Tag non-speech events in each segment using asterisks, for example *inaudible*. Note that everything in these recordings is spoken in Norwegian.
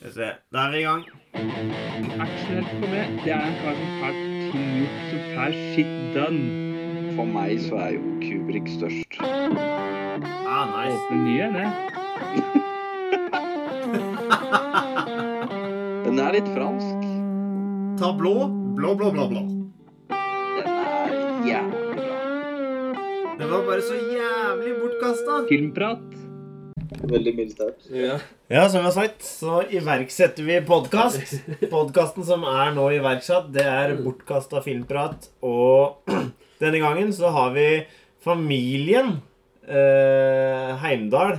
Skal vi se. Da er vi i gang. Actionhelt for meg, det er en kar som ting gjort, som får shit done. For meg så er jo Kubrik størst. Ah, nice. Åpne nye, det. *laughs* Den er litt fransk. Ta blå. Blå, blå, blå, blå. Den er jævlig bra. Den var bare så jævlig bortkasta. Filmprat. Veldig militært. Ja. Ja, som jeg har sagt, så iverksetter vi podkast. *laughs* Podkasten som er nå iverksatt, det er bortkasta filmprat. Og *clears throat* denne gangen så har vi familien eh, Heimdal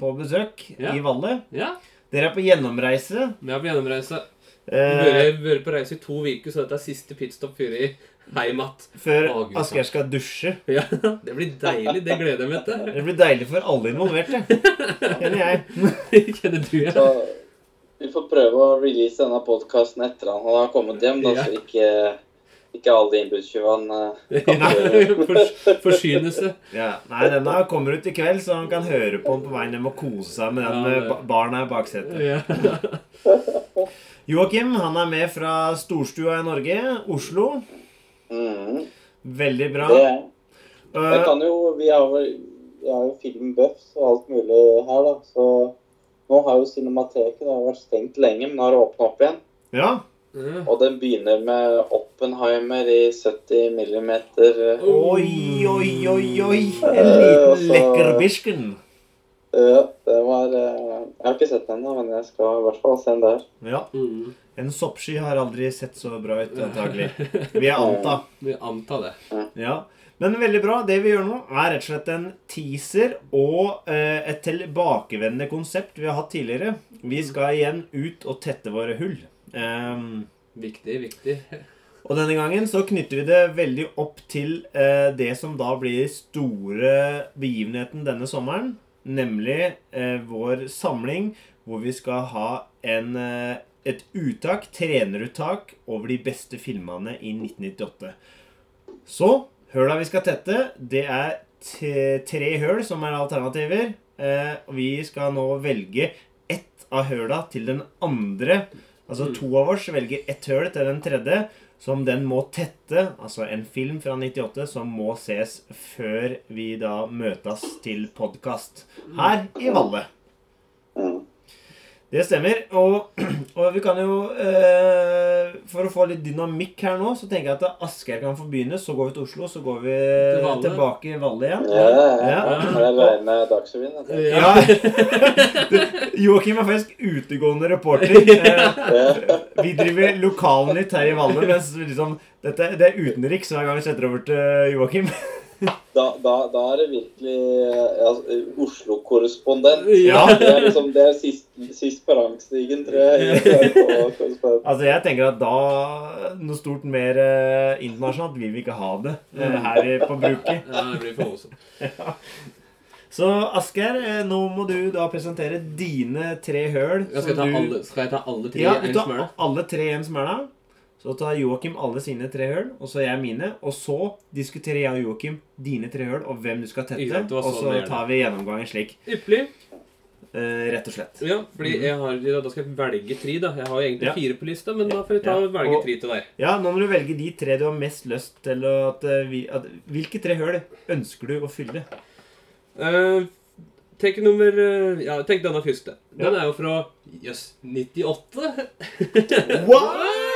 på besøk Ja. i Valle. ja. Dere er på gjennomreise. Vi er på gjennomreise. Vi Eh, har vært på reise i to uker, så dette er siste pitstop før i heim Matt. før Å, Asgeir skal dusje. Ja, det blir deilig. Det gleder jeg meg til. Det blir deilig for alle involverte. Kjenner jeg. *laughs* Kjenner du ja? Så vi får prøve å release denne podkasten etter han har kommet hjem, da, Ja. så ikke, ikke alle innbruddstyvene uh, *laughs* forsyne seg. Ja, nei, denne kommer ut i kveld, så han kan høre på den på veien hjem og kose seg med den Ja, ba- barna i baksetet. Ja. *laughs* Joakim han er med fra storstua i Norge, Oslo. Mm, Veldig bra. Det Jeg Øh, kan jo Vi har jo, har jo filmbuffs og alt mulig her, da, så nå har jo Cinemateket det har vært stengt lenge, men har åpna opp igjen. ja. Mm. Og den begynner med Oppenheimer i 70 millimeter. Oi, oi, oi, oi. En liten lekker bisken. Ja, det var eh, Jeg har ikke sett den ennå, men jeg skal i hvert fall se den der. Ja. Mm. En soppsky har aldri sett så bra ut, antagelig. *laughs* Vi er anta. Vi antar det. Ja. Men veldig bra. Det vi gjør nå, er rett og slett en teaser og eh, et tilbakevendende konsept vi har hatt tidligere. Vi skal igjen ut og tette våre hull. Um, Viktig, viktig. *laughs* og denne gangen så knytter vi det veldig opp til eh, det som da blir store begivenheten denne sommeren. Nemlig eh, vår samling hvor vi skal ha en, eh, et uttak, treneruttak, over de beste filmene i 1998. Så høla vi skal tette, det er tre høl som er alternativer. Eh, vi skal nå velge ett av høla til den andre. Altså to av oss velger ett høl til den tredje, som den må tette. Altså en film fra 98 som må ses før vi da møtes til podkast her i Valle. Det stemmer. Og, *clears throat* og vi kan jo eh, For å få litt dynamikk her nå, så tenker jeg at Asgeir kan få begynne. Så går vi til Oslo, så går vi Til Valle. tilbake i Valle igjen. Ja, ja, ja. Ja. Har jeg regnet med Dagsrevyen? Ja. *laughs* Joakim er faktisk utegående reporter. *laughs* Eh, Vi driver lokalnytt her i Valle, mens liksom, dette, det er utenriks hver gang vi setter over til Joakim. *laughs* Da, da, da er det virkelig eh, altså, Oslo-korrespondent. Ja. Det er liksom det er sist, sist på rangstigen, tror jeg. *laughs* Altså, jeg tenker at da Noe stort mer eh, internasjonalt vil vi ikke ha det eh, her i- på bruket. Ja, det blir for voldsomt. *laughs* Så Asgeir, eh, nå må du da presentere dine tre høl. Ja, skal, jeg ta du- alle, skal jeg ta alle tre Ja, i du en tar smøle? alle tre i en smøla. Så tar Joakim alle sine tre høl, og så jeg mine. Og så diskuterer jeg og Joakim dine tre høl, og hvem du skal tette. Ja, Og sånn så er tar vi gjennomgangen slik. Ypperlig. Uh, rett og slett. Ja, fordi jeg har, da skal jeg velge tre, da. Jeg har jo egentlig Ja. fire på lista, men da får vi ta Ja, og velge og- tre til deg. Ja, nå må du velge de tre du har mest lyst til at, eh, at, Hvilke tre høl ønsker du å fylle? Uh, Tenk nummer Ja, tenk denne første. Den er jo fra Jøss, 98. What?!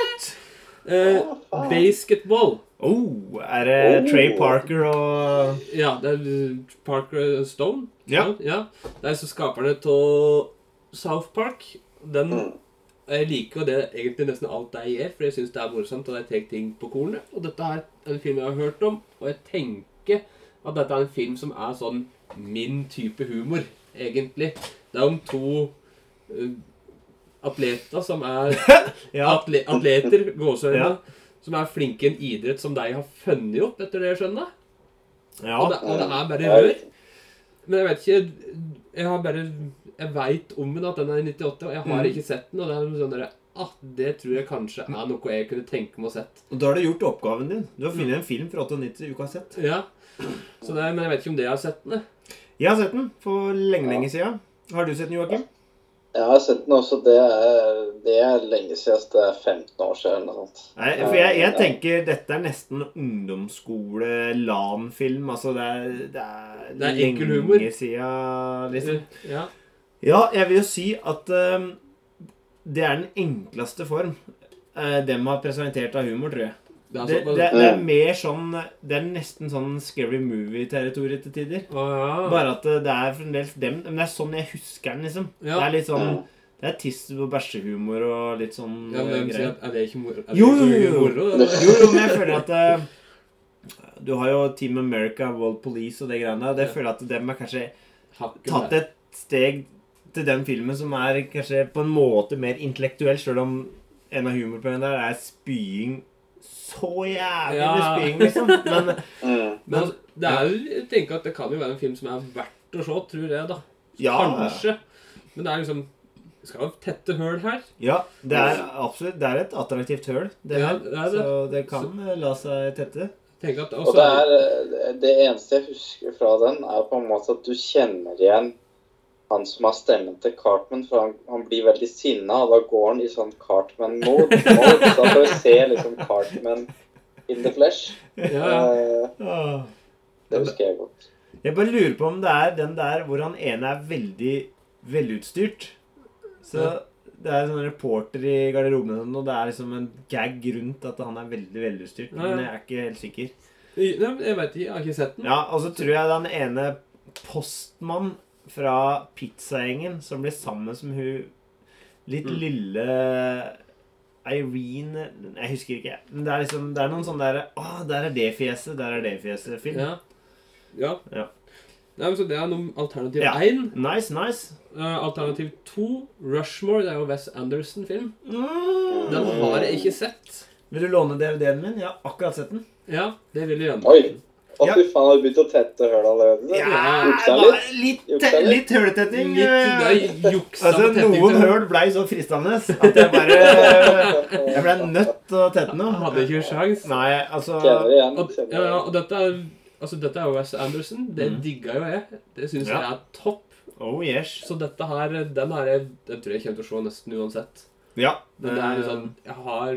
Uh, basketball. Oh, er det Oh. Trey Parker og Ja, det er eh, Parker Stone. Ja. ja. Det er så skaperne av South Park. Den Jeg liker jo det egentlig nesten alt de gjør, for jeg syns det er morsomt, og de tar ting på kornet. Og dette er en film jeg har hørt om, og jeg tenker at dette er en film som er sånn min type humor, egentlig. Det er om to eh, atleter som er *laughs* Ja. atle atleter, gåseøyne, Ja. som er flinke i en idrett som de har funnet opp, etter det jeg skjønner. ja. Og, det, og det er bare rør. Men jeg vet ikke Jeg har bare Jeg veit om den, at den er i 98, og jeg har Mm. ikke sett den. Og det er sånn der, at det tror jeg kanskje er noe jeg kunne tenke meg å sett. Og da har du gjort oppgaven din. Du har funnet en film fra 98 du ikke har sett. Ja. Så det, men jeg vet ikke om det jeg har sett den. jeg. Jeg har sett den for lenge, lenge siden. Har du sett den, Joakim? Jeg har sett den også. Det er, det er lenge siden. Det er 15 år siden eller noe sånt. Nei, for jeg, jeg tenker dette er nesten ungdomsskole-LAN-film. Altså, det er, det er, Det er lenge humor. siden, liksom. Ja. Ja, jeg vil jo si at uh, det er den enkleste form uh, dem har presentert av humor, tror jeg. Det er Det, det, det er mer sånn Det er nesten sånn scary movie-territoriet til tider. Oh, ja. Bare at det er fremdeles dem Men det er sånn jeg husker den, liksom. Ja. Det er litt sånn Det er tiss og bæsjehumor og litt sånn Ja, men eh, greier. Er det ikke moro? Er Jo, jo, jo. moro. Jo, jo, men jeg føler at uh, Du har jo Team America, World Police og det greiene der. og jeg føler at dem har kanskje tatt der. et steg til den filmen som er kanskje på en måte mer intellektuell, sjøl om en av humorpoengene der er spying så jævlig Ja. med spying, liksom. Men *laughs* Mm. Men det er jo, jeg tenker at det kan jo være en film som er verdt å se, tror jeg, da. ja, Kanskje. Men det er liksom Det skal jo tette høl her. ja, det er absolutt Det er et attraktivt høl, det Ja, det er det. Så det kan så, la seg tette. At, Og det er eh, Det eneste jeg husker fra den, er på en måte at du kjenner igjen han som har stemmen til Cartman, for han, han blir veldig sinna, og da går han i sånn Cartman-mode. *laughs* Så Så får vi se liksom Cartman in the flesh. ja, ja. Eh, Det husker jeg godt. Jeg bare lurer på om det er den der hvor han ene er veldig velutstyrt. Så Ja. det er en sånn reporter i garderoben, og det er liksom en gag rundt at han er veldig velutstyrt. Ja, ja. Men jeg er ikke helt sikker. Nei, Jeg vet ikke, jeg har ikke sett den. Ja, Og så tror jeg den ene postmann fra pizzagjengen som blir sammen som hun litt Mm. lille Irene Jeg husker ikke. Men det er liksom Det er noen sånne derre Å, der er det fjeset, der er det fjeset-film. Ja. ja. Ja. Nei, men så Det er noe alternativ Ja. 1. Nice, nice. Eh, alternativ 2, Rushmore. Det er jo Wes Anderson-film. Mm. Den har jeg ikke sett. Vil du låne DVD-en min? Jeg har akkurat sett den. Ja, det vil jeg gjøre. Oi! Å, fy faen, har du begynt å tette høl allerede? Ja, litt? litt, Juksa litt? det eh. Altså, noen hull blei så fristende at jeg bare *laughs* Jeg ble nødt til å tette noe. Hadde ikke sjans. Nei, altså Kjenner igjen. Og, ja, ja, og dette er Altså, dette er jo Wes Anderson. Det Mm. digga jo jeg. Det syns Ja. jeg er topp. Oh yes. Så dette her, den her jeg Den tror jeg kommer til å se nesten uansett. Ja. Men det er eh, liksom Jeg har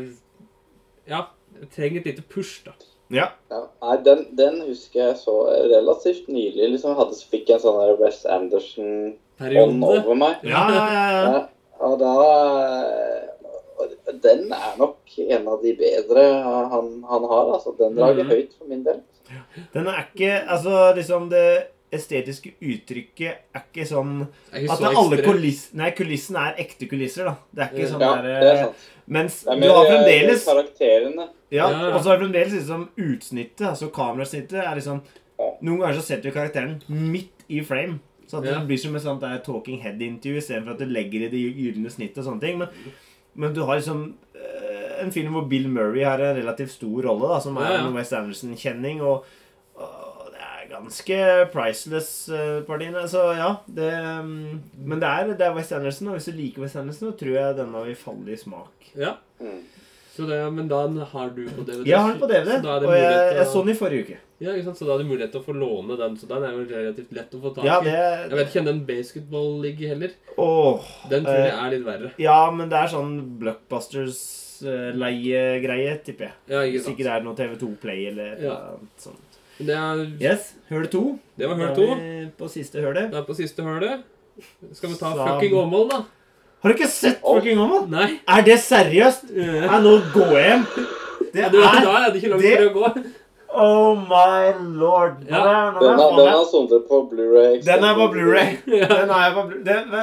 Ja, jeg trenger et lite push, da. Ja. Ja, nei, den, den husker jeg så relativt nylig. liksom hadde, Fikk en sånn der Wes Anderson-ånd over meg. Ja, ja, ja, ja. Og da Den er nok en av de bedre han, han har. altså. Den drager Mhm. høyt for min del. Den er ikke Altså, liksom det estetiske uttrykket er ikke sånn Det er ikke At så alle ekstremt. kuliss, nei, kulissene er ekte kulisser, da. Det er ikke sånn Ja, der det er eh, sant. Mens Det er du mer har eh, fremdeles karakterene. Ja, Ja, ja. og så har du fremdeles liksom utsnittet, altså kamerasnittet, er liksom Ja. Noen ganger så setter du karakteren midt i frame. Så at Ja. det blir som et sånt der talking head-intervju istedenfor at du legger i det gylne snittet og sånne ting. Men, men du har liksom eh, en film hvor Bill Murray har en relativt stor rolle, da, som er Ja, ja. en West Anderson-kjenning, og, ganske priceless, uh, partiene. Så ja, det mm, Men det er, det er West Anderson, og hvis du liker West Anderson, så tror jeg denne vil falle i smak. Ja. Mm. Så det, men da har du på DVD. Jeg har den på DVD, så da er det og jeg, jeg så den i forrige uke. Ja, ikke sant? Så da er det mulighet til å få låne den. Så den er jo relativt lett å få tak i. Ja, Jeg vet ikke om den basketball ligger heller. Åh, Den tror jeg eh, er litt verre. Ja, men det er sånn Blockbusters-leiegreie, tipper jeg. Ja, ikke Hvis sant. ikke det er noe TV2 Play eller et Ja. eller annet sånt. Det er, Yes, høl to. det var Da høl er to. vi På siste hølet. Det er på siste hølet. Skal vi ta Sam. fucking Åmål, da? Har du ikke sett fucking Åmål? Nei. Er det seriøst? Ja, Nei, nå går jeg hjem. *laughs* Det du, da er er det ikke langt det- for å gå. Oh my lord. Ja. er- nå er Den, er Sondre på Blu-ray. *laughs* Den er på Blu-ray. Ja. Den, på Blu den,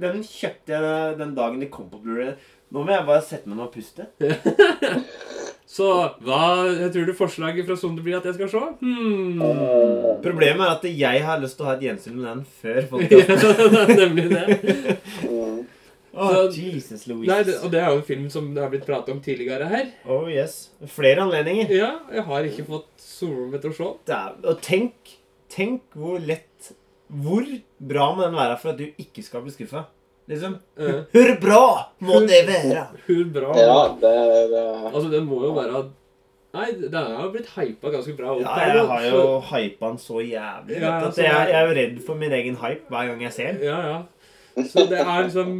den kjøpte jeg den dagen de kom på Blu-ray. Nå må jeg bare sette meg ned og puste. *laughs* Så hva tror du forslaget fra Sondre blir at jeg skal se? Hmm. Problemet er at jeg har lyst til å ha et gjensyn med den før *laughs* Ja, det er nemlig det. oh, *laughs* Så- Jesus Louise. Nei, det, og det er jo en film som det har blitt pratet om tidligere her. Oh yes. Flere anledninger. Ja, jeg har ikke fått solrommet til å se. Det er, og tenk, tenk hvor lett Hvor bra må den være for at du ikke skal bli skuffa? Liksom. Hvor bra må det være? Hvor bra Ja, det, det Altså, det må jo være Nei, den har jo blitt hypa ganske bra opp Ja, jeg har har så- jo hypa den så jævlig. Ja, Ja, så jeg, jeg- er jo redd for min egen hype hver gang jeg ser den. Ja, ja. Så det er liksom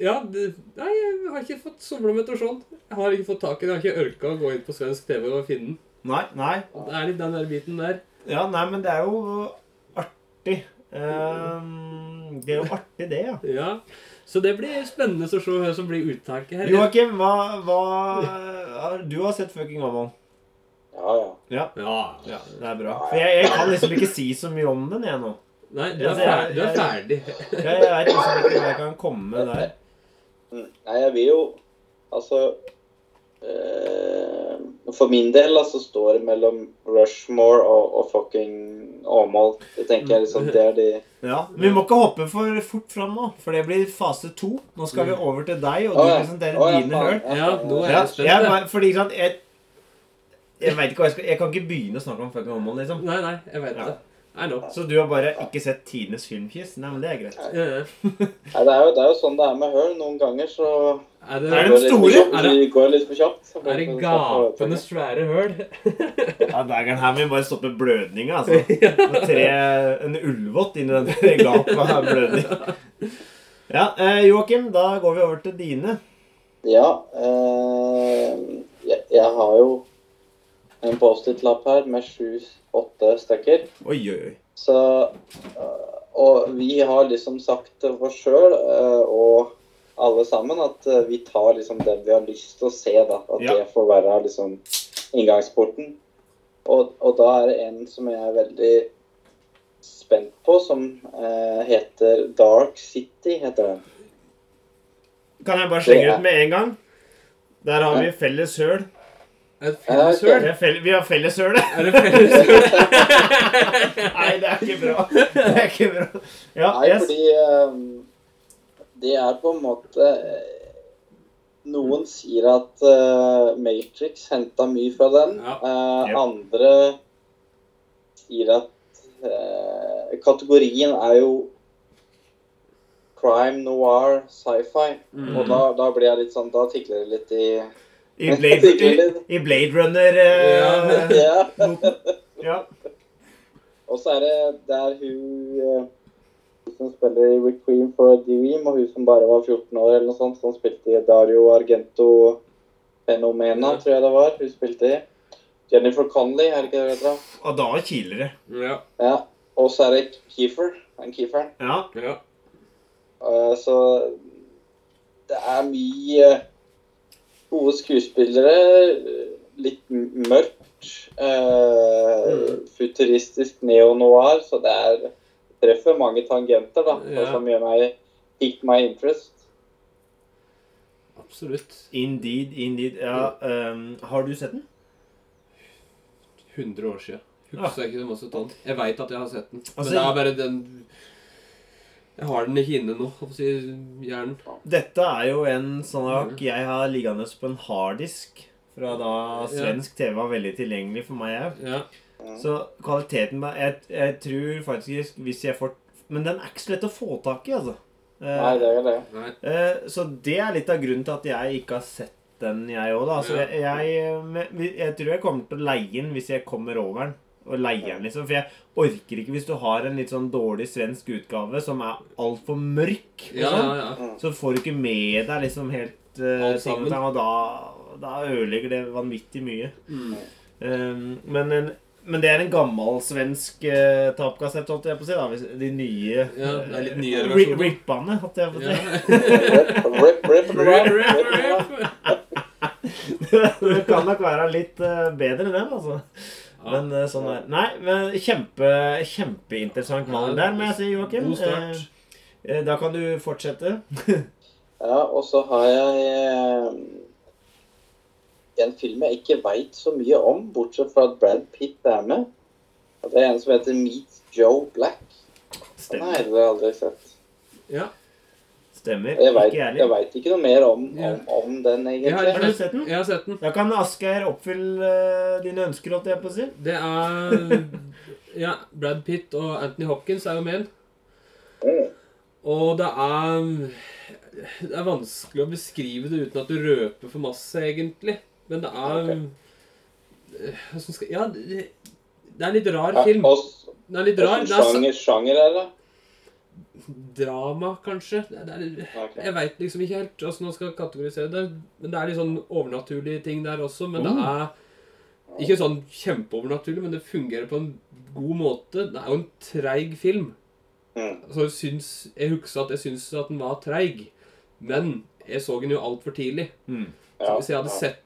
Ja, det, nei, jeg har ikke fått somla meg til sånn. Jeg har ikke fått tak i den. Jeg har ikke ørka å gå inn på svensk TV og finne den. Nei, nei. Det er litt den der biten der. Ja, nei, men det er jo artig. Ehm, det er jo artig, det, ja. Ja. Så det blir spennende å se hva som blir uttaket her. Joakim, hva, hva Du har sett fucking Mammon? Ja, ja. Ja. Ja. Det er bra. For jeg, jeg kan liksom ikke si så mye om den, jeg nå. Nei, du er, er- ferdig, du er ferdig. Jeg, jeg vet liksom ikke jeg kan komme der. Nei, jeg vil jo Altså For min del altså, står det mellom Rushmore og, og fucking Åmål. Det tenker jeg liksom Det er de Ja, Vi må ikke hoppe for fort fram nå, for det blir fase to. Nå skal vi over til deg, og du oh, ja. presenterer oh, ja, dine høl. Ja, nå er jeg spent. jeg, jeg. fordi sant, jeg, jeg vet ikke hva jeg skal Jeg kan ikke begynne å snakke om fucking Åmål, liksom. Nei, nei, jeg vet Ja. det. I know. Så du har bare ikke sett tidenes filmkiss? Nei, men det er greit. Ja, ja. *laughs* Nei, det, er jo, det er jo sånn det er med høl. Noen ganger så Er det, Er går det litt store? kjapt, Er det- går litt for kjapt. så er det sånn- gapende svære høl? *laughs* Ja, Dageren her må vi bare stoppe blødninga, altså. *laughs* Tre, en ullvott inni den gapet av blødning. Ja, eh, Joakim, da går vi over til dine. Ja. Eh, jeg, jeg har jo en Post-It-lapp her med sju-åtte stykker. Oi, oi, oi. Så øh, Og vi har liksom sagt til oss sjøl og alle sammen at øh, vi tar liksom det vi har lyst til å se, da. At Ja. det får være liksom inngangsporten. Og, og da er det en som jeg er veldig spent på, som eh, heter Dark City, heter den. Kan jeg bare slenge ut med en gang? Der har vi felles høl. Et Ja, felles høl? Vi har felles, vi har. *laughs* Er det felles høl? Nei, det er ikke bra. Det er ikke bra. Ja, Nei, yes. fordi um, det er på en måte øh, Noen sier at uh, Matrix henta mye fra den. Ja. Uh, Yep. Andre sier at uh, kategorien er jo crime, noir, sci-fi. Mm. Og da, da blir jeg litt sånn Da tikler det litt i I Blade, i, i Blade Runner uh, Ja. *laughs* Ja. Og så er det der hun eh, som spiller i Requiem for a Dream, og hun som bare var 14 år, eller noe sånt, som spilte i Dario Argento Fenomena, tror jeg det var. Hun spilte i. Jennifer Connelly, er det ikke det heter? Og da kiler det. Ja. Ja. Og så er det Keefer. Han Keeferen. Ja. ja. Uh, så det er mye gode skuespillere. Litt mørkt. eh, futuristisk neo-noir. Så det er treffer mange tangenter, da. Ja. Som gjør meg pick my interest. Absolutt. Indeed, indeed. Ja, um, har du sett den? 100 år siden. Husker jeg ikke så masse tonn. Jeg veit at jeg har sett den. Altså, Men det er bare den Jeg har den ikke inne nå, si hjernen. Dette er jo en sånn sak jeg har liggende på en harddisk fra da svensk TV var veldig tilgjengelig for meg òg. Ja. Så kvaliteten jeg, jeg tror faktisk hvis jeg får Men den er ikke så lett å få tak i, altså. Eh, Nei, det er det. Eh, så det er litt av grunnen til at jeg ikke har sett den, jeg òg, da. Så Ja. jeg, jeg, men jeg tror jeg kommer til å leie den hvis jeg kommer over den. Og leie den, liksom. For jeg orker ikke hvis du har en litt sånn dårlig svensk utgave som er altfor mørk. Ja, sånn. ja, ja. Så får du ikke med deg liksom helt uh, sammen. Og da, da ødelegger det vanvittig mye. Mm. Um, men, en, men det er en gammel svensk uh, tapkassett, holdt jeg på å si. da hvis, De nye Ja, det er litt nyere eh, ri- Rippene, holdt jeg på å si. Ja. Rip, *laughs* rip, rip, Rip, rip, rip, rip. rip. det kan nok være litt uh, bedre, den, altså. Ja. Men uh, sånn er Nei, men kjempe, kjempeinteressant mann der, må jeg si, Joakim. God start. Eh, eh, da kan du fortsette. *laughs* Ja, og så har jeg eh, en film jeg ikke veit så mye om, bortsett fra at Brad Pitt er med. Og det er en som heter Meet Joe Black. Den har jeg aldri sett. Ja. Stemmer. Jeg vet, Ikke vet ikke noe mer om, om, om den, egentlig. har. Har du sett den? Jeg har sett den. Da kan Asgeir oppfylle uh, dine ønsker, holdt jeg på å si. Det er Ja, Brad Pitt og Anthony Hopkins er jo med. Mm. Og det er Det er vanskelig å beskrive det uten at du røper for masse, egentlig. Men det er okay. skal Ja, det, det er en litt rar film. Det er litt rar. Hvilken er, sjanger, sjanger er det? Drama, kanskje. Det, det er, jeg veit liksom ikke helt åssen man skal kategorisere det. Men det er litt sånn overnaturlige ting der også. Men det Oh. er ikke sånn kjempeovernaturlig, men det fungerer på en god måte. Det er jo en treig film. Mm. Så jeg syns Jeg husker at jeg syns at den var treig. Men jeg så den jo altfor tidlig. Mm. Så hvis jeg hadde sett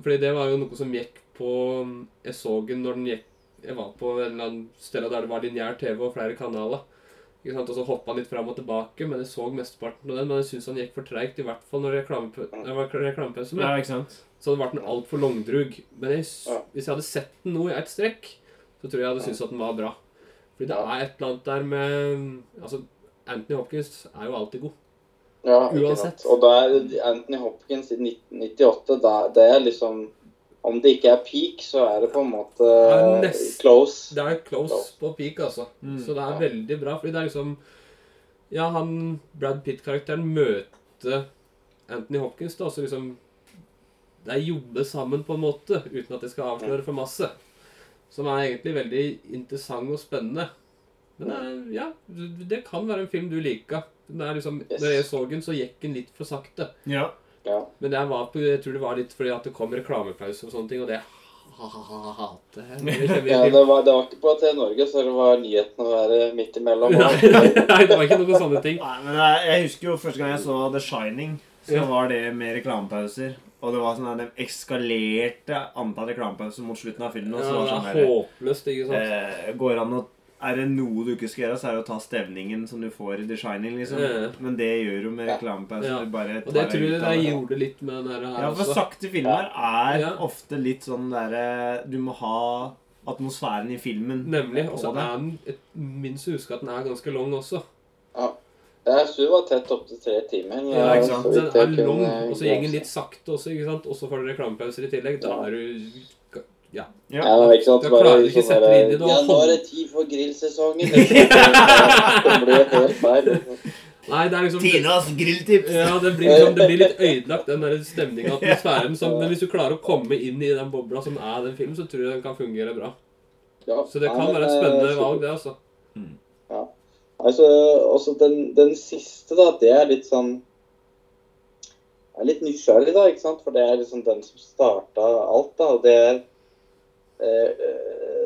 Fordi det var jo noe som gikk på Jeg så den når den gikk Jeg var på en eller annen sted der det var lineær TV og flere kanaler. Ikke sant? Og så hoppa han litt fram og tilbake, men jeg så mesteparten av den. Men jeg syns han gikk for treigt, i hvert fall når reklamepa- det var reklamepause med. Ja, ikke sant? Så ble den altfor langdrug. Men jeg, hvis jeg hadde sett den nå i ett strekk, så tror jeg jeg hadde syntes at den var bra. Fordi det er et eller annet der med Altså, Anthony Hopkins er jo alltid god. Ja, Uansett. Og da er Anthony Hopkins i 1998 da, Det er liksom Om det ikke er peak, så er det på en måte nest- close. Det er close på peak, altså. Mm. Så det er Ja. veldig bra. Fordi det er liksom Ja, han Brad Pitt-karakteren møter Anthony Hopkins, da, så liksom De jobber sammen på en måte, uten at de skal avsløre for masse. Som er egentlig veldig interessant og spennende. Men det er, ja, det kan være en film du liker. Det er liksom, Yes. Når jeg så den, så gikk den litt for sakte. Ja. Ja. Men det var på, jeg tror det var litt fordi at det kom reklamepause og sånne ting, og det hater jeg. det Ja, det, var, det var ikke på TV Norge, så det var nyheten å være midt imellom. Nei, *laughs* nei, det var ikke noen sånne ting. Nei, men jeg, jeg husker jo første gang jeg så The Shining, så Ja. var det med reklamepauser. Og det var sånn at de eskalerte antall reklamepauser mot slutten av filmen. Og så Ja, var det det sånn er håpløst, ikke sant? eh, går an å Er det noe du ikke skal gjøre, så er det å ta stevningen som du får i The Shining, liksom. Ja. Men det gjør du med Ja. Ja. Du bare Og det tror jeg det. gjorde litt med den her, Ja, for også. sakte filmer er Ja. ofte litt sånn derre Du må ha atmosfæren i filmen Nemlig. Og så det. er den minst huske at den er ganske lang også. Jeg synes det var tett opp til tre timer. Ja, ikke sant. Den er lang, og så går den litt sakte også, ikke sant? Og så får du reklamepauser i tillegg. Da er du Ja. Ja, ikke sant. Da klarer du ikke sånn sette deg inn i det Ja, nå er det tid for grillsesongen. det *laughs* blir helt feil. Nei, det er liksom Tinas grilltips! Ja, det blir, liksom, det blir litt ødelagt, den der stemninga, atmosfæren. Som, men hvis du klarer å komme inn i den bobla som er den filmen, så tror jeg den kan fungere bra. Ja, Så det ja, kan men, være et eh, spennende valg, det, altså. Altså, også den, den siste, da, det er litt sånn Jeg er litt nysgjerrig, da, ikke sant? For det er liksom den som starta alt, da. Og det er eh,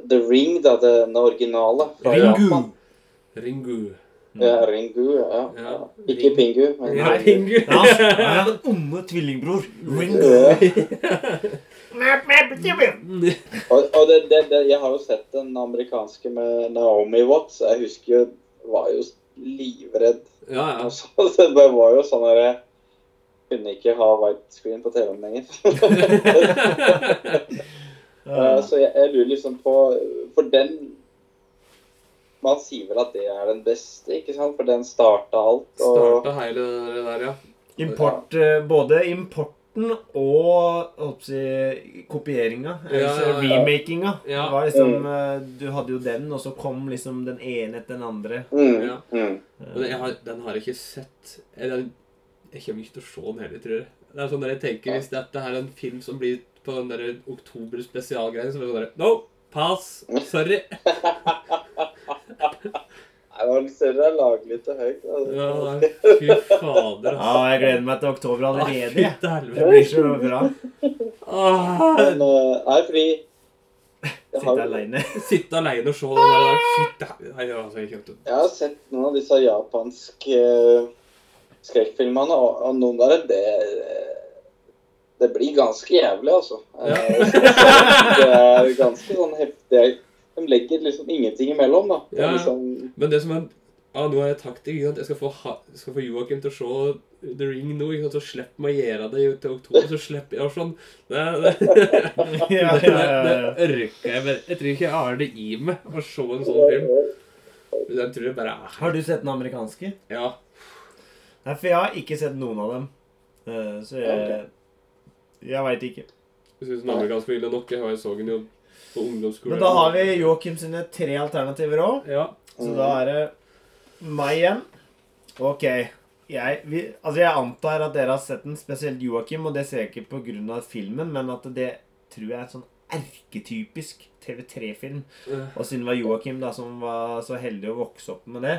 The Ring, da, den originale fra Ringu. Japan. Ringu. Ja, Ringu, ja. Ja, ja. Ikke Ring- Pingu, men Ja, Ringu. Ja, han er den onde tvillingbror. Ringu. *laughs* Og, og det, det, det, jeg har jo sett den amerikanske med Naomi Watts. Jeg husker jo var jo livredd. Ja, ja. Og *laughs* så, så det var jo sånn at jeg kunne ikke ha widescreen på TV-en lenger. *laughs* Eh, så jeg, jeg lurer liksom på For den Man sier vel at det er den beste, ikke sant? For den starta alt. Og, Starta hele det der, ja. Import, eh, både importen og si, kopieringa, Ja, altså ja, ja. remakinga. Ja. Var liksom, eh, du hadde jo den, og så kom liksom den ene etter den andre. mm, Ja. mm. Den, jeg har, den har jeg ikke sett. Jeg, den, jeg kommer ikke til å se den heller, tror jeg. Det er sånn der jeg tenker, Hvis dette er en film som blir på den der oktober spesialgreien, så var det sånn der No! Pass! Sorry. Det var litt større litt til høyt. Altså. Ja, nei, fy fader, Ja, ass. jeg gleder meg til oktober allerede. Fy jeg. til Det blir så bra. Ah. Men, uh, jeg er fri. Sitte aleine. Sitte aleine og se den der. Fy til helvete. Altså, jeg jeg har sett noen av disse japanske eh, skrekkfilmene, og, og noen dem, det det blir ganske jævlig, altså. Ja. Eh, det er ganske sånn heftig. De legger liksom ingenting imellom, da. Det Ja. liksom, Men det som er ah, Nå er jeg taktikk. ikke sant? Jeg skal få, ha, skal få Joakim til å se The Ring nå. ikke sant? Så slipper meg å gjøre det til oktober. Så slipper jeg sånn Det, det, *laughs* Ja, det, det ørker jeg bare. Jeg tror ikke jeg har det i meg å se en sånn film. Den tror jeg bare er Har du sett den amerikanske? Ja. Nei, for jeg har ikke sett noen av dem. Eh, Så jeg Jeg veit ikke. Jeg syns den amerikanske ville nok. Jeg har jo så den jo på ungdomsskolen. Men da har vi Joakim sine tre alternativer òg. Ja. Så da er det meg igjen. OK. Jeg, vi, altså jeg antar at dere har sett den, spesielt Joakim, og det ser jeg ikke pga. filmen, men at det tror jeg er sånn erketypisk TV3-film. Eh, Og siden det var Joakim da, som var så heldig å vokse opp med det,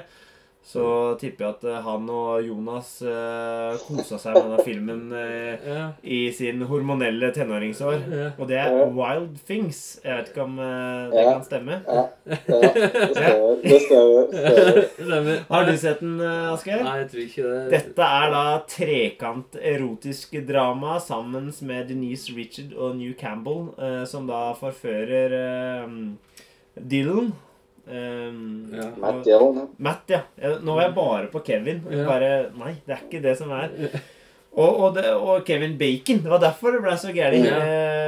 så tipper jeg at eh, han og Jonas uh, kosa seg med denne filmen uh, Ja. i sin hormonelle tenåringsår. Ja. Og det er Ja. Wild Things. Jeg vet ikke om uh, det kan stemme. Ja, ja, det *laughs* stemmer. Har du sett den, eh, Asgeir? Nei, jeg tror ikke det. Dette er da trekant erotisk drama sammen med Denise Richard og New Campbell, eh, som da forfører eh, Dylan. Eh, Ja. Matt Dillon, ja. Matt, ja. Nå var jeg bare på Kevin. Ja. Bare, Nei, det er ikke det som er. Og, og, det, og Kevin Bacon. Det var derfor det ble så gærent. Ja. Eh,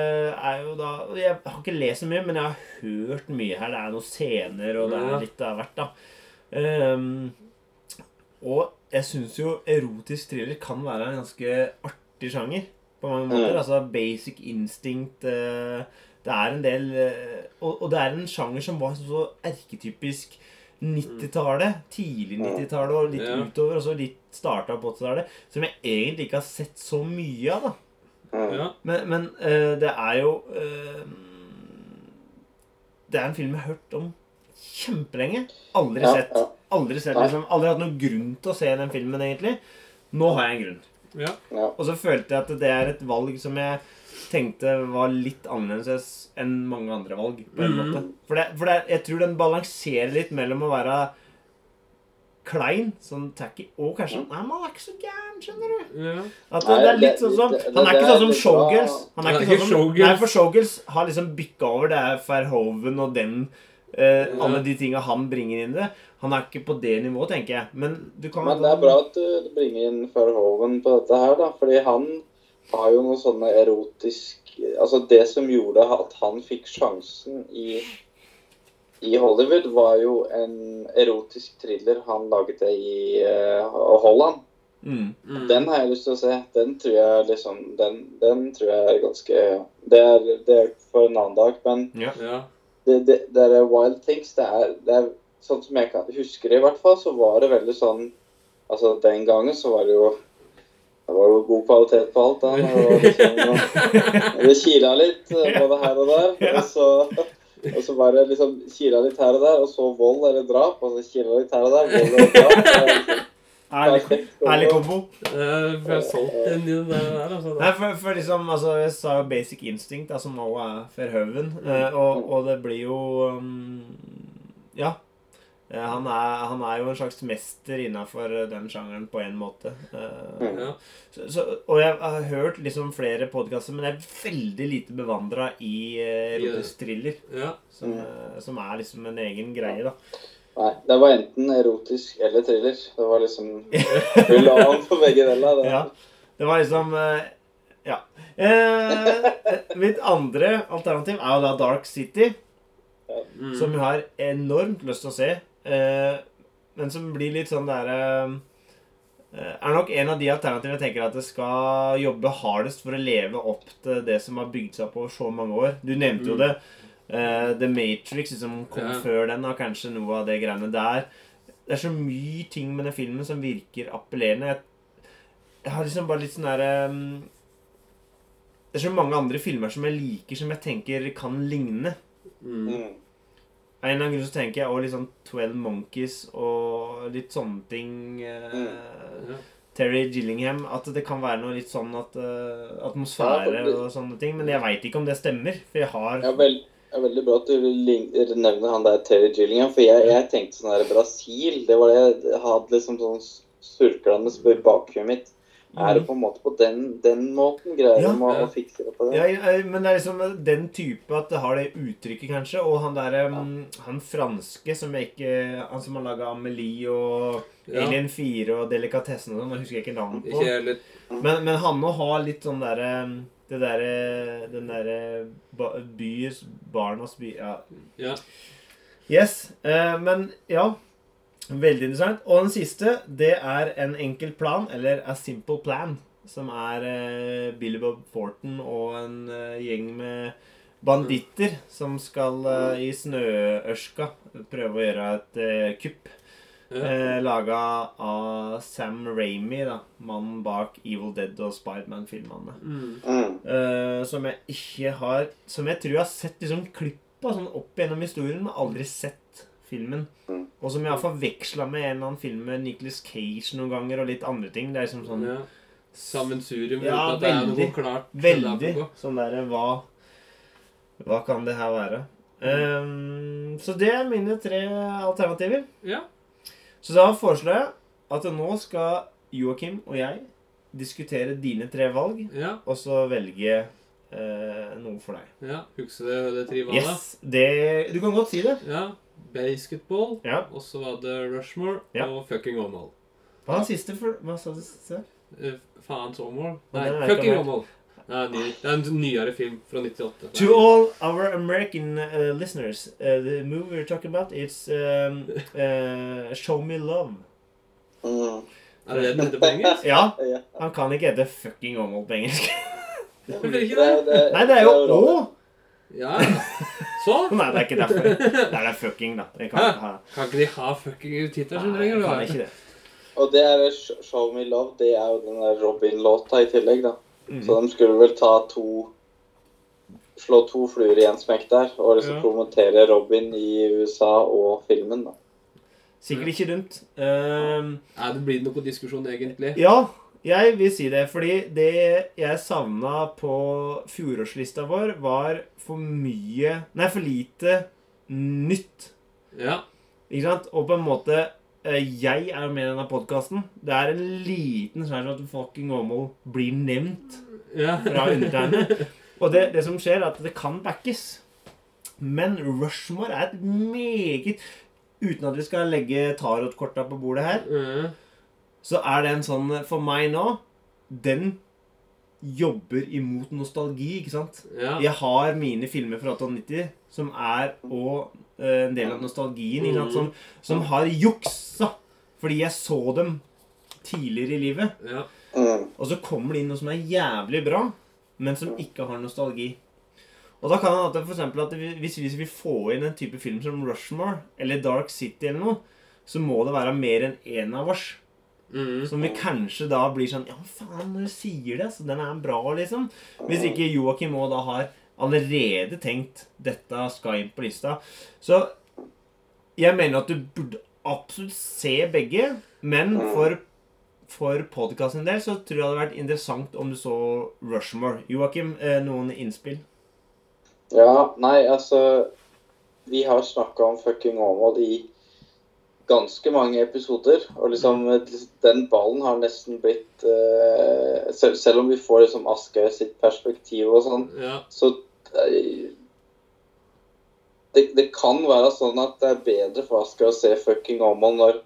Jeg har ikke lest så mye, men jeg har hørt mye her. Det er noen scener, og det er litt av hvert, da. Um, og jeg syns jo erotisk thriller kan være en ganske artig sjanger. På mange måter. Mm. Altså Basic Instinct eh, Det er en del eh, og, og det er en sjanger som var så erketypisk 90-tallet. Tidlig 90-tallet og litt Ja. utover. Og så litt starta på 80-tallet. Som jeg egentlig ikke har sett så mye av. da Mm. Ja. Men, men uh, det er jo uh, Det er en film jeg har hørt om kjempelenge. Aldri Ja, sett. Aldri sett liksom, Aldri hatt noen grunn til å se den filmen, egentlig. Nå har jeg en grunn. Og så følte jeg at det er et valg som jeg tenkte var litt annerledes enn mange andre valg. på en Mhm. måte. For, det, for det, jeg tror den balanserer litt mellom å være klein, sånn tacky, og kanskje Nei, men han er ikke så gæren, skjønner du. Ja. At det, det er litt sånn som Han er ikke er sånn som. Showgirls. Han er ikke ikke sånn som. Nei, for Showgirls har liksom bikka over. Det er Verhoven og den Uh. Alle de tinga han bringer inn i det. Han er ikke på det nivået, tenker jeg. Men du kan Men det er bra at du bringer inn Verhoeven på dette her, da. Fordi han har jo noe sånne erotisk Altså, det som gjorde at han fikk sjansen i i Hollywood, var jo en erotisk thriller han laget i uh, Holland. mm. Mm. Den har jeg lyst til å se. Den tror jeg liksom Den, den tror jeg er ganske det er, det er for en annen dag, men Ja. Ja. det, det, det er Wild Things. Det er, det er sånn som jeg kan husker det i hvert fall, så var det veldig sånn Altså den gangen så var det jo det var jo god kvalitet på alt. da. Det, var liksom, *laughs* det kila litt eh, både her og der. Og så, og så var det liksom kila litt her og der, og så vold eller drap. Og så kila litt her og der, vold eller drap. Det er liksom Ærlig, kombo. Eh, for jeg har solgt den i det der, altså. Nei, for, for liksom, altså, Jeg sa jo Basic Instinct, som altså, nå er Verhoeven. Eh, og, og det blir jo um, Ja. Eh, han, er, han er jo en slags mester innafor den sjangeren på en måte. Eh, Mm. Ja. så, så, og jeg har hørt liksom flere podkaster, men jeg er veldig lite bevandra i erotisk thriller. Ja. Som, Mm. eh, som er liksom en egen greie, da. Nei, det var enten erotisk eller thriller. Det var liksom Vi la an på begge deler. Det. *laughs* Ja. Det var liksom eh, Ja. Eh, mitt andre alternativ er jo da Dark City. Mm. Som jeg har enormt lyst til å se. Eh, men som blir litt sånn derre eh, Er nok en av de alternativene jeg tenker at det skal jobbe hardest for å leve opp til det som har bygd seg opp over så mange år. Du nevnte jo Mm. det. eh, The Matrix som kom Ja. før den, har kanskje noe av det greiene der. Det er så mye ting med den filmen som virker appellerende. Jeg, jeg har liksom bare litt sånn derre um, Det er så mange andre filmer som jeg liker, som jeg tenker kan ligne. Mm. Mm. En eller annen grunn så tenker jeg òg litt sånn Twelve Monkeys og litt sånne ting. eh, Ja. Terry Gillingham. At det kan være noe litt sånn at uh, atmosfære Ja, og sånne ting. Men jeg veit ikke om det stemmer. For jeg har Ja, vel, er veldig bra at du nevner han der Terry Gillingham, for jeg, jeg tenkte sånn her Brasil. Det var det jeg hadde liksom sånn surklende i bakhuet mitt. Er det på en måte på den, den måten greier Ja. de å, Ja. å fikse det på det? ja, jeg- men det er liksom den type at det har det uttrykket, kanskje. Og han derre ja. Han franske som jeg ikke Han som har laga Amelie og Ja. Alien 4 og Delikatessen og sånn. Husker jeg ikke navnet på. Ikke Men, men han må ha litt sånn derre Det derre Den derre bys Barnas by Ja. Ja. Yes. eh, men ja. Veldig interessant. Og den siste, det er en enkel plan, eller A Simple Plan, som er uh, Billy Bob Thornton og en uh, gjeng med banditter som skal uh, i snøørska prøve å gjøre et kupp. Eh, Laga av Sam Ramy, da. Mannen bak Evil Dead og Spiderman-filmene. Mm. Mm. Eh, som jeg ikke har Som jeg tror jeg har sett liksom klipp av sånn opp gjennom historien, men aldri sett filmen. Mm. Og som jeg har forveksla med en eller annen film med Nicholas Cage noen ganger, og litt andre ting. Det er liksom sånn Ja. Sammensurium Ja, uten at det er noe klart. veldig sånn derre hva Hva kan det her være? Ehm, så det er mine tre alternativer. Ja. Så da foreslår jeg at nå skal Joakim og jeg diskutere dine tre valg, Ja. og så velge eh, noe for deg. ja. Husker du det trivalet? Yes, det Du kan godt si det. Ja. Basketball, Ja. og så var det Rushmore Ja. og fucking Omal. Hva var siste for Hva sa du sist? Eh, Faens Omal. Nei, fucking Omal. Det er, en ny, det er en nyere film fra 98. To all our American uh, listeners, uh, the movie we're talking about, it's um, uh, Show Me Love. Mm. Er det den heter på engelsk? Ja, han kan ikke hete fucking Omal på engelsk. *laughs* Hvorfor ikke det- Nei, det er jo Å! Ja. Så? Nei, det er ikke derfor. *laughs* Det er det fucking, da. Det kan ikke ha. Kan ikke de ha fucking Nei, trenger du kan ikke det. Og det er Show Me Love, det er jo den der Robin-låta i tillegg, da. Mm. Så de skulle vel ta to Slå to fluer i en smekk der, og liksom Ja. promotere Robin i USA og filmen, da. Sikkert ikke dumt. Um, Nei, det blir noe diskusjon, egentlig. ja, jeg vil si det. Fordi det jeg savna på fjorårslista vår, var for mye Nei, for lite nytt. Ja. Ikke sant? Og på en måte eh, Jeg er jo med i denne podkasten. Det er en liten sjanse at fucking Åmål blir nevnt ja. fra undertegnede. Og det, det som skjer, er at det kan backes. Men Rushmore er et meget Uten at vi skal legge tarotkorta på bordet her, Ja. Så er det en sånn For meg nå Den jobber imot nostalgi, ikke sant? ja. Jeg har mine filmer fra 1890 som er og eh, en del av nostalgien, ikke sant? Som, som har juksa fordi jeg så dem tidligere i livet. ja. Mm. Og så kommer det inn noe som er jævlig bra, men som ikke har nostalgi. Og da kan det hende for eksempel at vi- hvis vi vil få inn en type film som Rushmore eller Dark City eller noe, så må det være mer enn én av oss. Mm. Som vi kanskje da blir sånn Ja, faen, når du sier det, så den er bra, liksom. Hvis ikke Joakim òg da har allerede tenkt dette skal inn på lista. Så jeg mener at du burde absolutt se begge, men for, for podkasten del så tror jeg det hadde vært interessant om du så Rushmore. Joakim, eh, noen innspill? Ja, nei, altså Vi har snakka om fucking Åmål i ganske mange episoder. Og liksom den ballen har nesten blitt uh, selv, selv om vi får liksom Asgeir sitt perspektiv og sånn, ja. så eh, det, det kan være sånn at det er bedre for Asgeir å se fucking Åmål når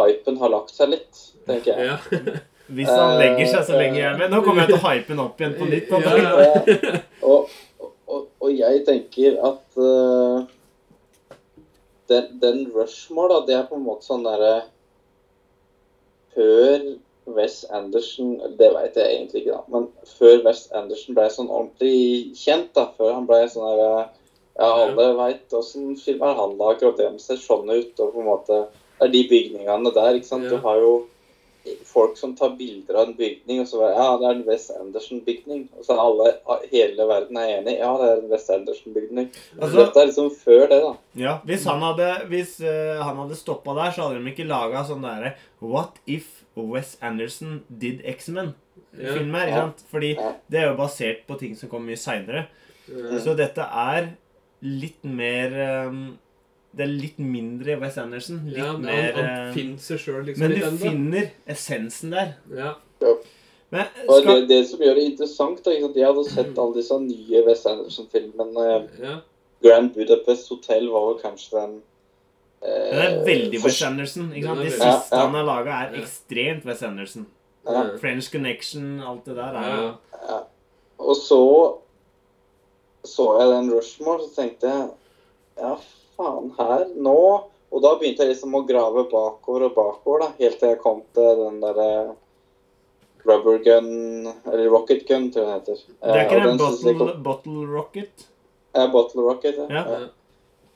hypen har lagt seg litt, tenker jeg. ja. *laughs* Hvis han legger seg så lenge jeg er med. Nå kommer jeg til å hype den opp igjen på nytt. Ja. Ja. Og, og, og jeg tenker at eh, den, den Rushmore, da, det er på en måte sånn derre Før Wes Anderson Det vet jeg egentlig ikke, da. Men før Wes Anderson ble sånn ordentlig kjent, da, før han ble sånn derre Ja, alle veit åssen filmer han lager, og det ser sånn ut, og på en måte Det er de bygningene der, ikke sant. Du har jo folk som tar bilder av en bygning, og så bare Ja, det er en Wes Anderson-bygning. Og så er alle, hele verden er enig. Ja, det er en Wes Anderson-bygning. Altså- Dette er liksom før det, da. Ja, Hvis han hadde, hvis, han hadde stoppa der, så hadde de ikke laga sånn derre What if Wes Anderson did X-Men? Filmer, ikke Ja. sant? Fordi Ja. det er jo basert på ting som kom mye seinere. Ja. Så dette er litt mer ehm, Det er litt mindre Wes Anderson. Litt Ja, han, mer han han finner seg selv, liksom. Men du den, finner essensen der. Ja. Men Og skal, det, det som gjør det interessant, da, ikke sant? Jeg hadde sett alle disse nye Wes Anderson-filmene. ja. Grand Budapest Hotel var vel kanskje den eh, den er veldig Wes Anderson. Ikke sant? er De siste Ja, ja. han har laga, er Ja. ekstremt Wes Anderson. Ja. French Connection, alt det der. er ja. Og så så jeg den Rushmore, så tenkte jeg Ja, faen, her nå Og da begynte jeg liksom å grave bakover og bakover, da, helt til jeg kom til den derre Rubber gun, eller Rocket gun, tror jeg den heter. Det er Eh, ikke og den den bottle, kom- bottle Rocket? Ja, Bottle Rocket, ja. Ja. ja.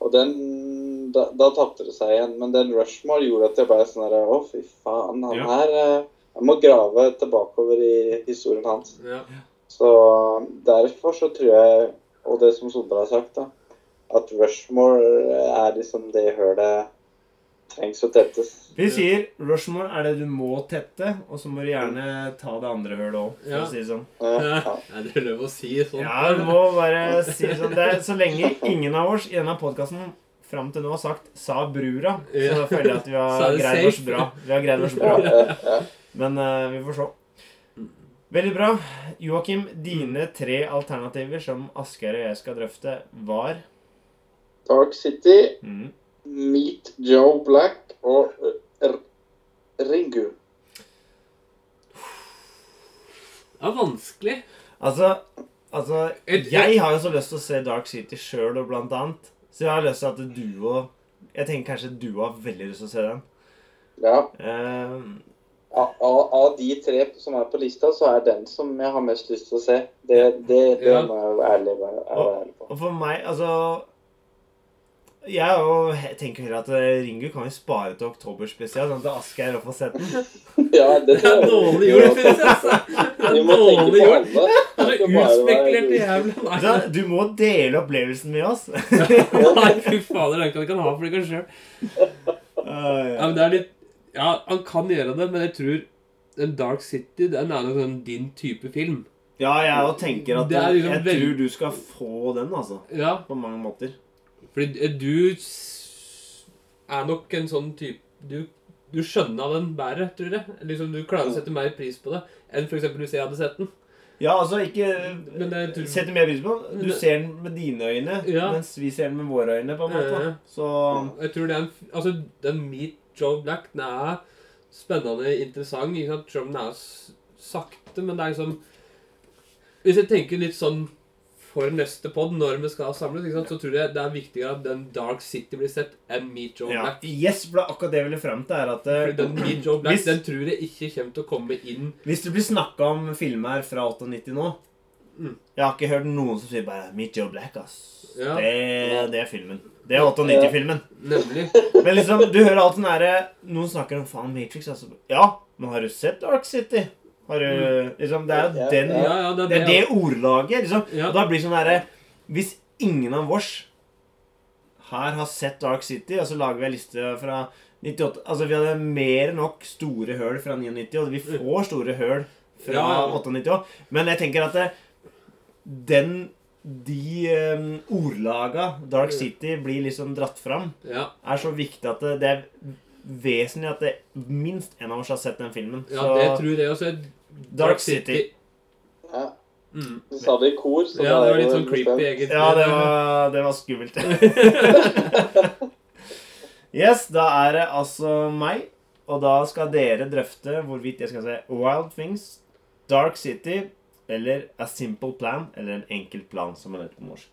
Og den Da, da tapte det seg igjen. Men den Rushmore gjorde at jeg ble sånn der Å, fy faen. Han Ja. her eh, Jeg må grave tilbakeover i historien hans. ja. Så derfor så tror jeg, og det som Sondre har sagt, da at Rushmore er liksom det hølet trengs å tettes. Vi sier Rushmore er det du må tette, og så må du gjerne ta det andre hølet òg, for Ja. å si det sånn. Ja, ja. Ja, det er lov å si sånn. Ja, du må bare si sånn. Det er, så lenge ingen av oss i denne podkasten fram til nå har sagt 'sa brura', så da føler jeg at vi har greid oss bra. Vi har greid oss bra. Men uh, vi får se. Veldig bra. Joakim, dine tre alternativer som Asgeir og jeg skal drøfte, var Dark City, mm. Meet Joe Black og R Ringu. Det er vanskelig. Altså, altså Jeg har jo så lyst til å se Dark City sjøl og blant annet. Så jeg har lyst til at du og Jeg tenker kanskje du har veldig lyst til å se den. Ja. Uh, Av, av, av de tre som er på lista, så er den som jeg har mest lyst til å se. Det, det, det Ja. må jeg være ærlig, være, være ærlig på. og for meg, altså Jeg jo, jeg tenker heller at eh, Ringu kan vi spare til oktober spesielt, sånn at Asgeir får sett den. *laughs* Ja, det Det er dårlig gjort, prinsesse. Det er dårlig gjort. Uspekulert Det Det så skal bare være uspekulerte god. jævla Vet du må dele opplevelsen med oss. *laughs* Nei, fy fader, Det kan han ha for det sjøl. Ja, men det er litt Ja, han kan gjøre det, men jeg tror den Dark City den er nok sånn din type film. Ja, jeg òg tenker at liksom jeg veld- tror du skal få den, altså. Ja, På mange måter. Fordi du er nok en sånn type Du, du skjønner den bedre, tror jeg. Liksom, du klarer å sette mer pris på det enn f.eks. hvis jeg hadde sett den. Ja, altså, ikke tror Setter mer pris på den. Du ser den med dine øyne, Ja. mens vi ser den med våre øyne, på en måte. Ja. Så Jeg tror det er en Altså, den Meet Joe Black, den er spennende, interessant, ikke sant? Selv om den er sakte, men det er liksom Hvis jeg tenker litt sånn for neste pod, når vi skal samles, ikke sant, så tror jeg det er viktigere at den Dark City blir sett enn Meet Joe ja. Black. Yes, for det er akkurat det jeg ville fram til, er at eh, Fordi den Meet Joe Black, Hvis- den tror jeg ikke kommer til å komme inn Hvis det blir snakka om filmer fra 98 nå Mm. Jeg har ikke hørt noen som sier bare 'Meet Joe Black', ass. Ja. Det, det er filmen. Det er 98-filmen. Nemlig. Men liksom, du hører alt den derre Noen snakker om faen Matrix, altså. Ja, men har du sett Dark City? Har du Liksom, det er jo den Ja, ja, det er Det det. det ordlaget, liksom. Ja. Og da blir det sånn herre Hvis ingen av oss her har sett Dark City, og så lager vi en liste fra 98 Altså, vi hadde mer enn nok store høl fra 99, og vi får store høl fra Ja, ja. 98 òg. Men jeg tenker at det, den De um, ordlaga Dark City blir liksom dratt fram, Ja, er så viktig at det, det er vesentlig at det, minst en av oss har sett den filmen. ja Så det tror jeg også. Dark City. Ja. Mm. Du sa det i kor, så Ja, det var litt sånn creepy, egentlig. Ja, det var, det var skummelt. *laughs* yes, da er det altså meg. Og da skal dere drøfte hvorvidt jeg skal se Wild Things, Dark City eller A Simple Plan, eller En enkel plan, som er heter på norsk.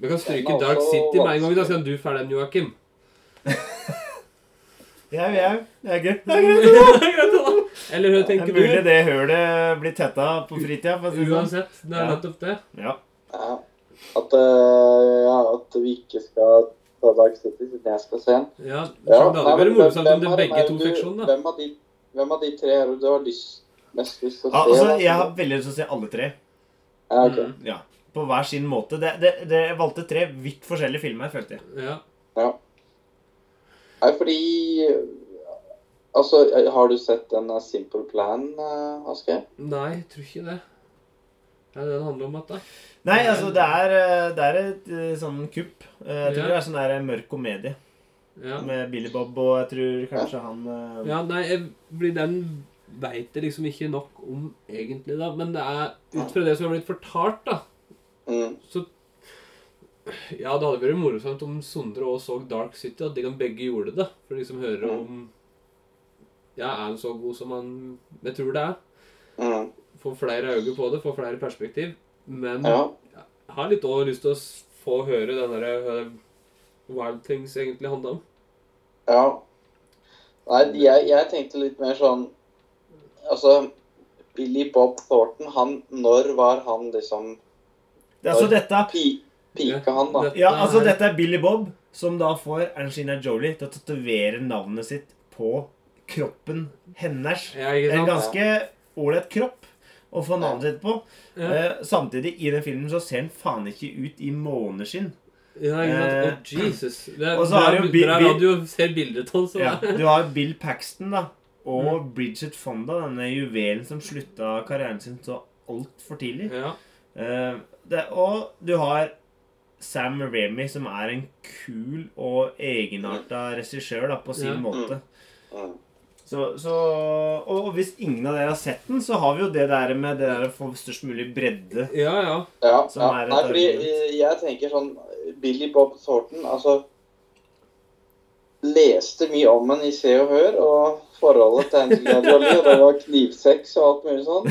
Vi kan stryke Dark City med en gang. Da skal du ferdig den, Joakim. *laughs* Jau, jau. Det er greit. Det er greit. Eller hva tenker du? mulig det hølet blir tetta på fritida. for å si sånn. Uansett, det er nettopp det. Ja. Ja. At, eh, ja, at vi ikke skal ta Dark City siden jeg skal se den. Ja, Ja, det hadde vært morsomt om det begge to fikk sånn, da. Hvem av de, hvem av de tre er det du har lyst, mest lyst til å Ja, se? altså, jeg har veldig lyst til å se alle tre. Ja, ok. Mm. Ja, På hver sin måte. Det, det, det jeg valgte tre vidt forskjellige filmer, følte jeg. Ja. Ja. Nei, fordi Altså, har du sett en eh, Simple Plan, uh, Asgeir? Nei, jeg tror ikke det. Er det det handler om at da. Nei, altså, det er, eh, det er et eh, sånn kupp. Eh, Jeg tror Ja. det er sånn der mørk komedie Ja. med Billy Bob, og jeg tror kanskje han eh, ja, nei, jeg, blir den veit jeg liksom ikke nok om egentlig, da. Men det er ut fra det som har blitt fortalt, da, Mm. så Ja, det hadde vært morsomt om Sondre òg så Dark City, at de kan begge gjorde det. For de som hører Mm. om Ja, er han så god som han Jeg tror det er. Mm. Få flere øyne på det, få flere perspektiv. Men Ja. jeg har litt også lyst til å få høre den derre hva Wild Things egentlig handler om. ja. Nei, jeg, jeg tenkte litt mer sånn Altså, Billy Bob Thornton, han Når var han liksom det, Altså, dette pi, Pika han, da? Ja, altså, er- dette er Billy Bob, som da får Angelina Jolie til å tatovere navnet sitt på kroppen hennes. Ja, En ganske ålreit kropp å få navnet sitt på. Ja. Eh, samtidig, i den filmen så ser han faen ikke ut i måneskinn. Ja, ikke sant? Eh, Å, Jesus. Det er og så har jo Bill- Bill- radio ser bildet av så Ja, du har Bill Paxton, da. Og Bridget Fonda, denne juvelen som slutta karrieren sin så altfor tidlig. Ja. Eh, det, og du har Sam Remy, som er en kul og egenarta regissør da, på sin Ja. måte. Mm. Så, så, og hvis ingen av dere har sett den, så har vi jo det der med det der å få størst mulig bredde. ja, ja. Ja, ja. Nei, fordi eh, jeg tenker sånn Billy Bob Thornton Altså Leste mye om ham i Se og Hør, og forholdet til Angelina *laughs* Jolie, og det var knivsex og alt mulig sånn.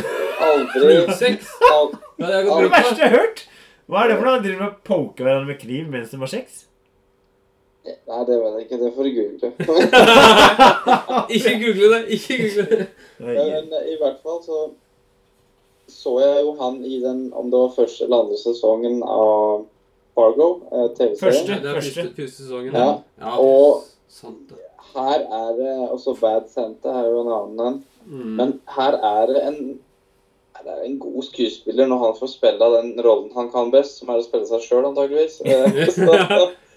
Aldri Knivsex? al det Det er verste jeg har hørt! Hva er det for noe? Driver med å poke hverandre med kniv mens de har sex? Nei, det vet jeg ikke. Det får du google. *laughs* Ikke google det. Ikke google det. Men men i hvert fall så så jeg jo han i den, om det var første eller andre sesongen av Fargo, eh, TV-serien. Første. Det er første, første sesongen. Ja. ja Og- Sant. Her er det også Bad Santa er jo en annen en. Mm. Men her er det en det er en god skuespiller når han får spille den rollen han kan best, som er å spille seg sjøl, antageligvis. *laughs* *laughs*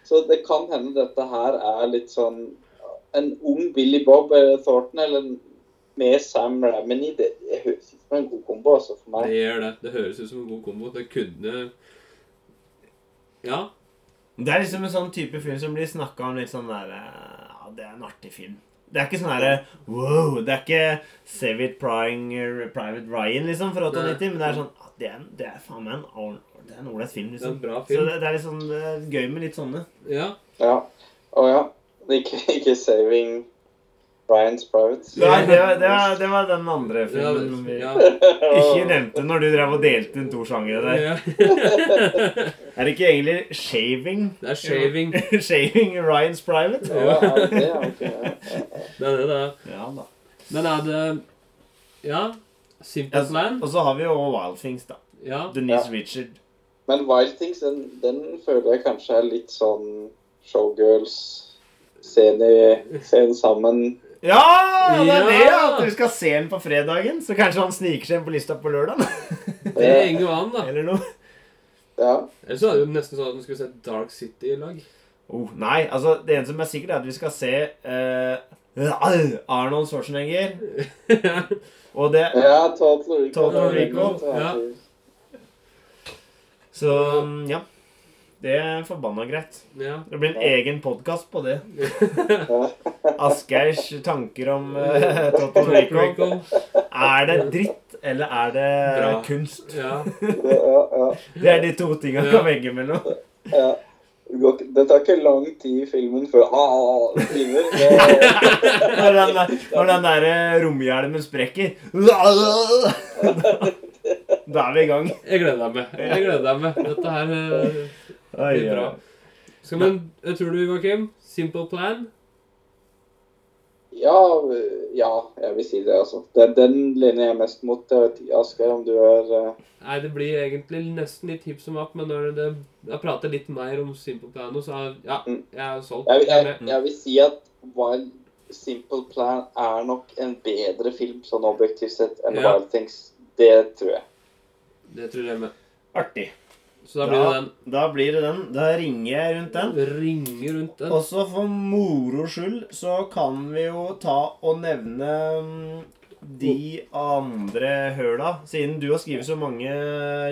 Eh, så, det kan hende dette her er litt sånn En ung Billy Bob eller Thornton eller med Sam Ramini. Det, det høres ut som en god kombo altså, for meg. Det gjør det. Det høres ut som en god kombo. Det kunne Ja. Det er liksom en sånn type film som blir snakka om litt sånn der eh, Ja, det er en artig film. Det er ikke sånn herre wow. Det er ikke Save It Prying Private Ryan, liksom, fra 98, men det er sånn ah, Det er, det er faen meg en det er en ålreit film, Det er en liksom. film. Så det, det er litt sånn det er gøy med litt sånne. Ja. Ja. Å ja. Det Ikke, ikke Saving Brian's Private. Nei, det var, det var, det var den andre Ja, filmen vi ja. ikke nevnte når du drev og delte inn to sjangere der. ja. *laughs* Er det ikke egentlig Shaving? Det er shaving. *laughs* Shaving Ryan's Private? Ja, ja, det er. Ja, ja. Det er det det er. Ja da. Men er det Ja. Simple Plan? Og så har vi jo Wild Things, da. Ja. Denise Richard. Men Wild Things, den, den føler jeg kanskje er litt sånn showgirls. Scene, scene sammen. Ja! Det er det! At du skal se den på fredagen. Så kanskje han sniker seg inn på lista på lørdag. Det henger jo an, da. Eller noe. Ja. Ellers hadde du det nesten sånn at du skulle sett Dark City i lag. Oh, nei, altså det eneste som er sikkert, er at vi skal se uh, Arnold Schwarzenegger. *laughs* Og det ja, Total Recall. Total Recall, ja. Så ja. Det er forbanna greit. Ja. Det blir en egen podkast på det. *laughs* Askeirs Asgeirs tanker om uh, *laughs* Total Recall. Er det dritt, eller er det Bra. kunst? Ja. Det er de to tinga Ja. kan velge mellom. ja. Det tar ikke lang tid i filmen før ah, timer. *laughs* Når den, der- når den der eh, romhjelmen sprekker Da er vi i gang. Jeg gleder meg. Jeg gleder meg. Dette her eh, blir bra. Skal man, jeg tror du, Joakim? Simple Plan? ja, ja, jeg vil si det, altså. Den, den lener jeg mest mot. Jeg vet ikke, Asgeir, om du er uh... Nei, det blir egentlig nesten litt hipp som happ, men når det, jeg prater litt mer om Simple Plan nå, så er ja, Mm. jeg er solgt. jeg, Jeg jeg, jeg vil si at Wild Simple Plan er nok en bedre film sånn objektivt sett enn Ja. Wild Things. Det tror jeg. Det tror jeg med. Artig. Så da blir det den. Da blir det den. Da ringer jeg rundt den. Ringer rundt den. Også for moro skyld så kan vi jo ta og nevne mm, de andre høla, siden du har skrevet så mange,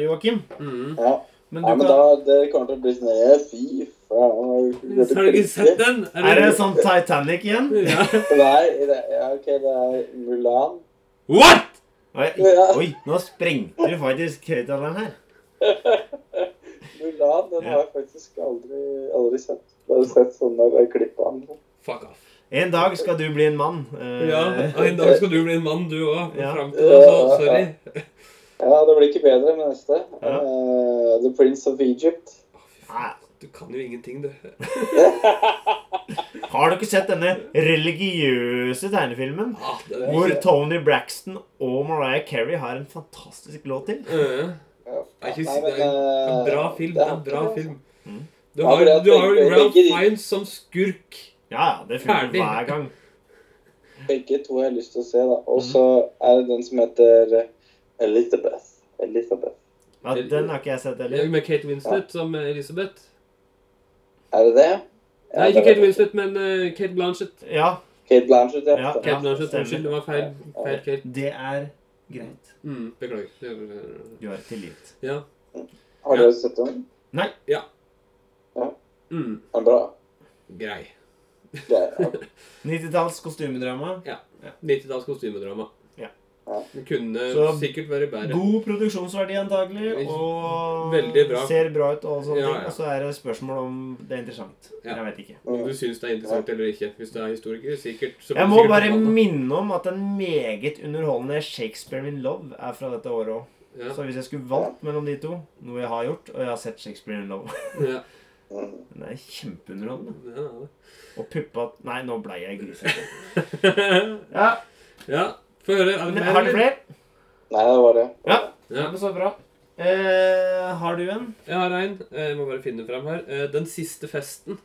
Joakim. Mm. Ja, Men ja men kan da det kommer til å bli sånn «Ja, Fy faen. Har du ikke sett den? Er det sånn Titanic igjen? *laughs* Ja. Nei, det, ja, ok, det er Mulan. What?! Oi, oi nå sprengte du faktisk høyttaleren her. *laughs* Mulan, den Ja. har jeg faktisk aldri, aldri sett. Bare sett sånne klipp av den. Fuck off. En dag skal du bli en mann. Eh, Ja, og en dag skal du bli en mann, du òg. Ja. Fram til det, så sorry. Ja, det blir ikke bedre med neste. Ja. Uh, The Prince of Egypt. Nei, Du kan jo ingenting, du. *laughs* Har du ikke sett denne religiøse tegnefilmen? Ah, er Hvor Tony Braxton og Mariah Carey har en fantastisk låt til? Uh Ja. Det er ikke Nei, men, det er en eh, bra film. det er en bra film. Mm. Du har, er du har jo Ralph Fiennes som skurk. Ja, ja, det funker Ferdig. hver gang. Begge to har jeg lyst til å se, da. Og så er det den som heter Elizabeth. Elizabeth. Ja, den har ikke jeg sett heller. Med Kate Winslet som Elisabeth. Er det det? Ja, Nei, ikke Kate Winslet, men uh, Kate Blanchett. Ja, Kate Blanchett, ja. Ja, Kate Blanchett. Unnskyld, det var feil. feil Kate. det er greit. Mm, beklager. Du er tilgitt. Ja. Har dere sett den? Nei, ja. Mm, Den er bra. grei. Det er, *laughs* ja. 90-talls kostymedrama. 90-talls kostymedrama. Ja. Ja. Det kunne Så- sikkert vært bedre. God produksjonsverdi antagelig, og Veldig bra. ser bra ut. Og sånne Ja, ting. ja. Og så er det spørsmål om det er interessant. Ja. Jeg vet ikke. Om du syns det er interessant eller ikke. Hvis du er historiker, sikkert. så Jeg må sikkert bare minne om at den meget underholdende Shakespeare in Love er fra dette året òg. Ja. Så hvis jeg skulle valgt mellom de to, noe jeg har gjort, og jeg har sett Shakespeare in Love *laughs* Ja. Den er kjempeunderholdende. Ja. Og puppa Nei, nå blei jeg grisete. *laughs* Ja, ja. Få høre. Er det mer, har du eller? flere? Nei, det var det. Ja. Ja. Men så bra. Eh, har du en? Jeg har en. Jeg må bare finne frem her. Eh, Den siste festen.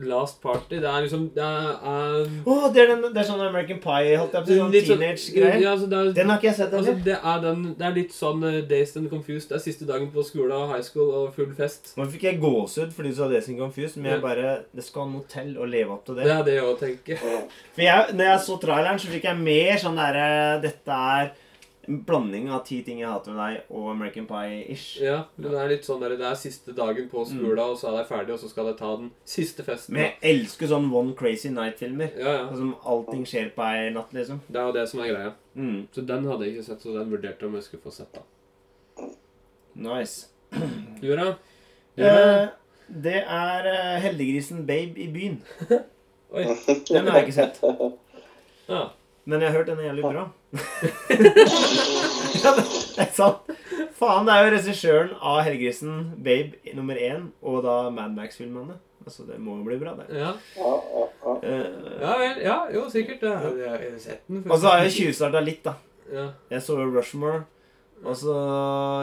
Last Party. Det er liksom Det er, er oh, det, er den, det er sånn American Pie, holdt jeg på å si. Sånn sånn- teenage-greier. Ja, altså, Den har ikke jeg sett altså, det, er den, det er litt sånn uh, Dazed and Confused. Det er siste dagen på skole og high school og full fest. Nå fikk jeg gåsehud fordi du sa Dazed and confused, men jeg bare Det skal noe til å leve opp til Det det. er det jeg òg tenker. For jeg, når jeg så traileren, så fikk jeg mer sånn derre Dette er en blanding av ti ting jeg hater med deg og American Pie-ish. Ja, men det er litt sånn der, det er siste dagen på skolen, og så er det ferdig, og så skal jeg ta den siste festen. Men jeg elsker sånn One Crazy Night-filmer. Ja, ja. Som allting skjer på ei natt, liksom. Det er jo det som er greia. Mm, Så den hadde jeg ikke sett, så den vurderte jeg om jeg skulle få sett. da. nice. *clears throat* Du, da? Du. Eh, det er eh, Heldiggrisen Babe i byen. *laughs* Oi. Den har jeg ikke sett. Ja. Men jeg har hørt den er jævlig bra. Ja, det er sant. Faen, det er jo regissøren av 'Helgegrisen', Babe nummer én, og da Mad Max-filmene. Altså, det må jo bli bra, det. Ja. Ja, ja, ja. Eh, ja vel. Ja, jo, sikkert. Ja. Jeg har sett den. og så har jeg tjuvstarta litt, da. Ja. Jeg så jo Rushmore. Og så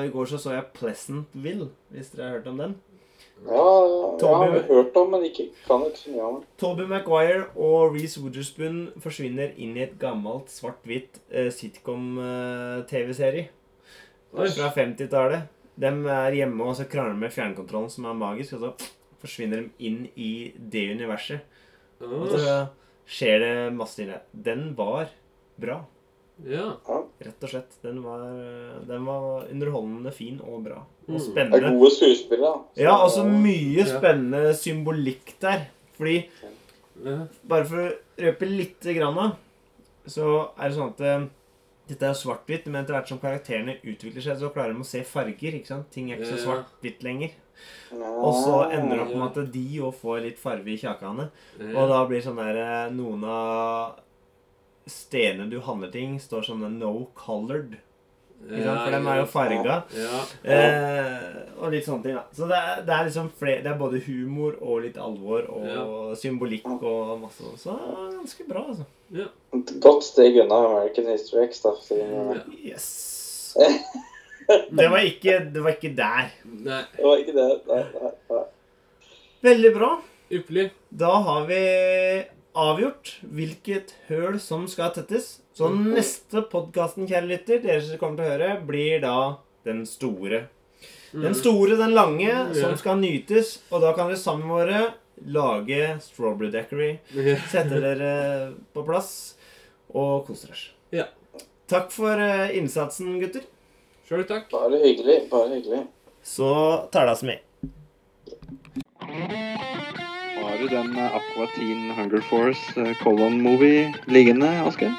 i går så så jeg Pleasantville, hvis dere har hørt om den. Ja, ja, jeg har hørt om, men ikke, kan ikke så mye om. Toby Maguire og Reece Wooderspoon forsvinner inn i et gammelt svart-hvitt eh, sitcom-TV-serie Oi. fra 50-tallet. De er hjemme og så krangler med fjernkontrollen, som er magisk, og så forsvinner de inn i det universet. Og så skjer det masse inni der. Den var bra, ja. rett og slett. Den var, den var underholdende fin og bra. Og Og Det er spennende. gode skuespillere. Ja, altså mye Ja. spennende symbolikk der. Fordi. Bare for å røpe litt grann, da, så er det sånn at eh, dette er svart-hvitt, men etter hvert som karakterene utvikler seg, så klarer de å se farger. ikke sant? Ting er ikke så svart-hvitt lenger. Og så ender det opp med at de òg får litt farge i kjakene. Og da blir sånn der eh, Noen av stedene du handler ting, står sånn no colored. Ja. For dem er jo farga. Ja. Eh, og litt sånne ting, da. Så det er, det er liksom flere Det er både humor og litt alvor og symbolikk og masse sånn. Så det er ganske bra, altså. Godt steg unna American History X. da. Ja. Yes. *laughs* Det var ikke, det var ikke der. Nei, Det var ikke det. Nei, nei, nei. Veldig bra. ypperlig. Da har vi avgjort hvilket høl som skal tettes. Så neste podkasten, kjære lytter, dere kommer til å høre, blir da den store. Den store, den lange, som skal nytes. Og da kan dere sammen med våre lage strawberry daiquiri. Sette dere på plass og kose dere. Ja. Takk for eh, innsatsen, gutter. Sjøl takk. Bare hyggelig. Bare hyggelig. Så talas med. Har den eh, Aqua Teen Hunger Force eh, Colon-movie liggende, Asker?